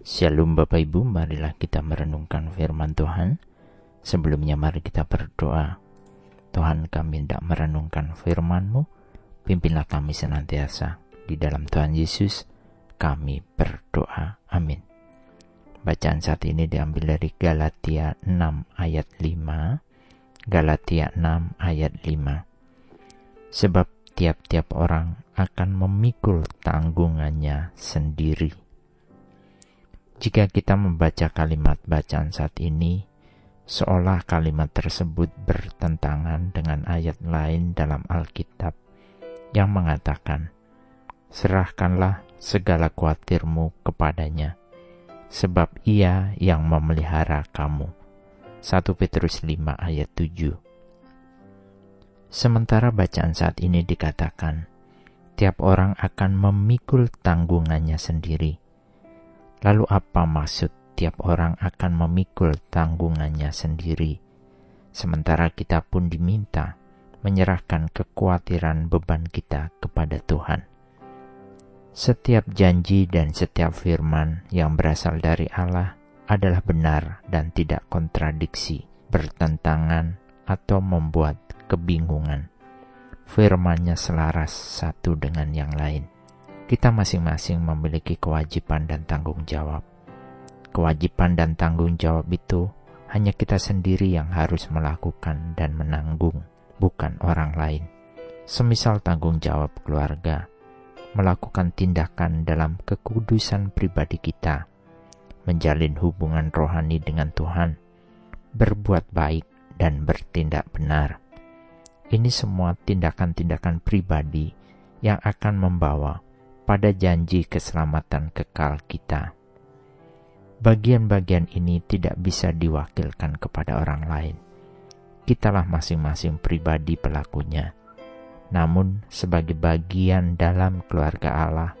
Shalom Bapak Ibu, marilah kita merenungkan firman Tuhan. Sebelumnya mari kita berdoa. Tuhan kami tidak merenungkan firman-Mu, pimpinlah kami senantiasa. Di dalam Tuhan Yesus, kami berdoa. Amin. Bacaan saat ini diambil dari Galatia 6 ayat 5. Galatia 6 ayat 5. Sebab tiap-tiap orang akan memikul tanggungannya sendiri jika kita membaca kalimat bacaan saat ini, seolah kalimat tersebut bertentangan dengan ayat lain dalam Alkitab yang mengatakan, "Serahkanlah segala khawatirmu kepadanya, sebab Ia yang memelihara kamu." 1 Petrus 5 ayat 7 Sementara bacaan saat ini dikatakan, tiap orang akan memikul tanggungannya sendiri Lalu apa maksud tiap orang akan memikul tanggungannya sendiri, sementara kita pun diminta menyerahkan kekhawatiran beban kita kepada Tuhan. Setiap janji dan setiap firman yang berasal dari Allah adalah benar dan tidak kontradiksi, bertentangan, atau membuat kebingungan. Firmannya selaras satu dengan yang lain kita masing-masing memiliki kewajiban dan tanggung jawab. Kewajiban dan tanggung jawab itu hanya kita sendiri yang harus melakukan dan menanggung, bukan orang lain. Semisal tanggung jawab keluarga, melakukan tindakan dalam kekudusan pribadi kita, menjalin hubungan rohani dengan Tuhan, berbuat baik, dan bertindak benar. Ini semua tindakan-tindakan pribadi yang akan membawa pada janji keselamatan kekal kita. Bagian-bagian ini tidak bisa diwakilkan kepada orang lain. Kitalah masing-masing pribadi pelakunya. Namun, sebagai bagian dalam keluarga Allah,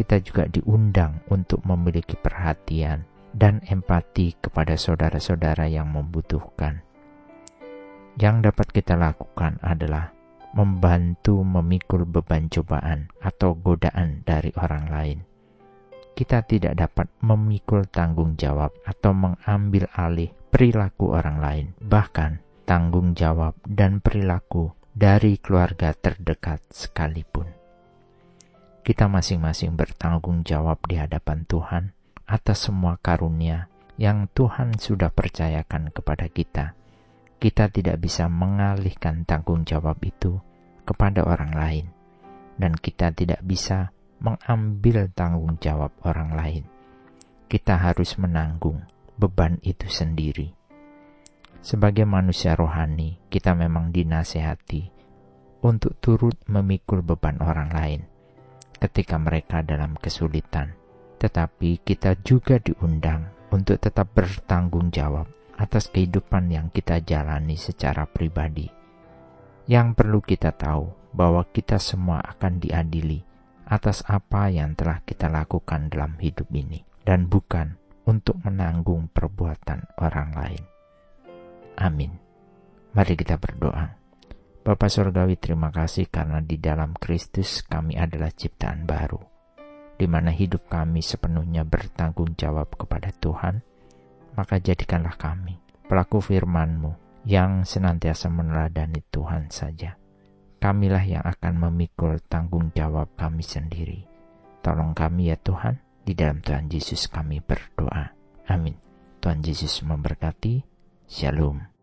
kita juga diundang untuk memiliki perhatian dan empati kepada saudara-saudara yang membutuhkan. Yang dapat kita lakukan adalah membantu memikul beban cobaan atau godaan dari orang lain. Kita tidak dapat memikul tanggung jawab atau mengambil alih perilaku orang lain, bahkan tanggung jawab dan perilaku dari keluarga terdekat sekalipun. Kita masing-masing bertanggung jawab di hadapan Tuhan atas semua karunia yang Tuhan sudah percayakan kepada kita kita tidak bisa mengalihkan tanggung jawab itu kepada orang lain, dan kita tidak bisa mengambil tanggung jawab orang lain. Kita harus menanggung beban itu sendiri. Sebagai manusia rohani, kita memang dinasehati untuk turut memikul beban orang lain ketika mereka dalam kesulitan, tetapi kita juga diundang untuk tetap bertanggung jawab atas kehidupan yang kita jalani secara pribadi. Yang perlu kita tahu bahwa kita semua akan diadili atas apa yang telah kita lakukan dalam hidup ini, dan bukan untuk menanggung perbuatan orang lain. Amin. Mari kita berdoa. Bapa Surgawi terima kasih karena di dalam Kristus kami adalah ciptaan baru, di mana hidup kami sepenuhnya bertanggung jawab kepada Tuhan, maka jadikanlah kami pelaku firman-Mu yang senantiasa meneladani Tuhan saja. Kamilah yang akan memikul tanggung jawab kami sendiri. Tolong kami ya Tuhan, di dalam Tuhan Yesus kami berdoa. Amin. Tuhan Yesus memberkati. Shalom.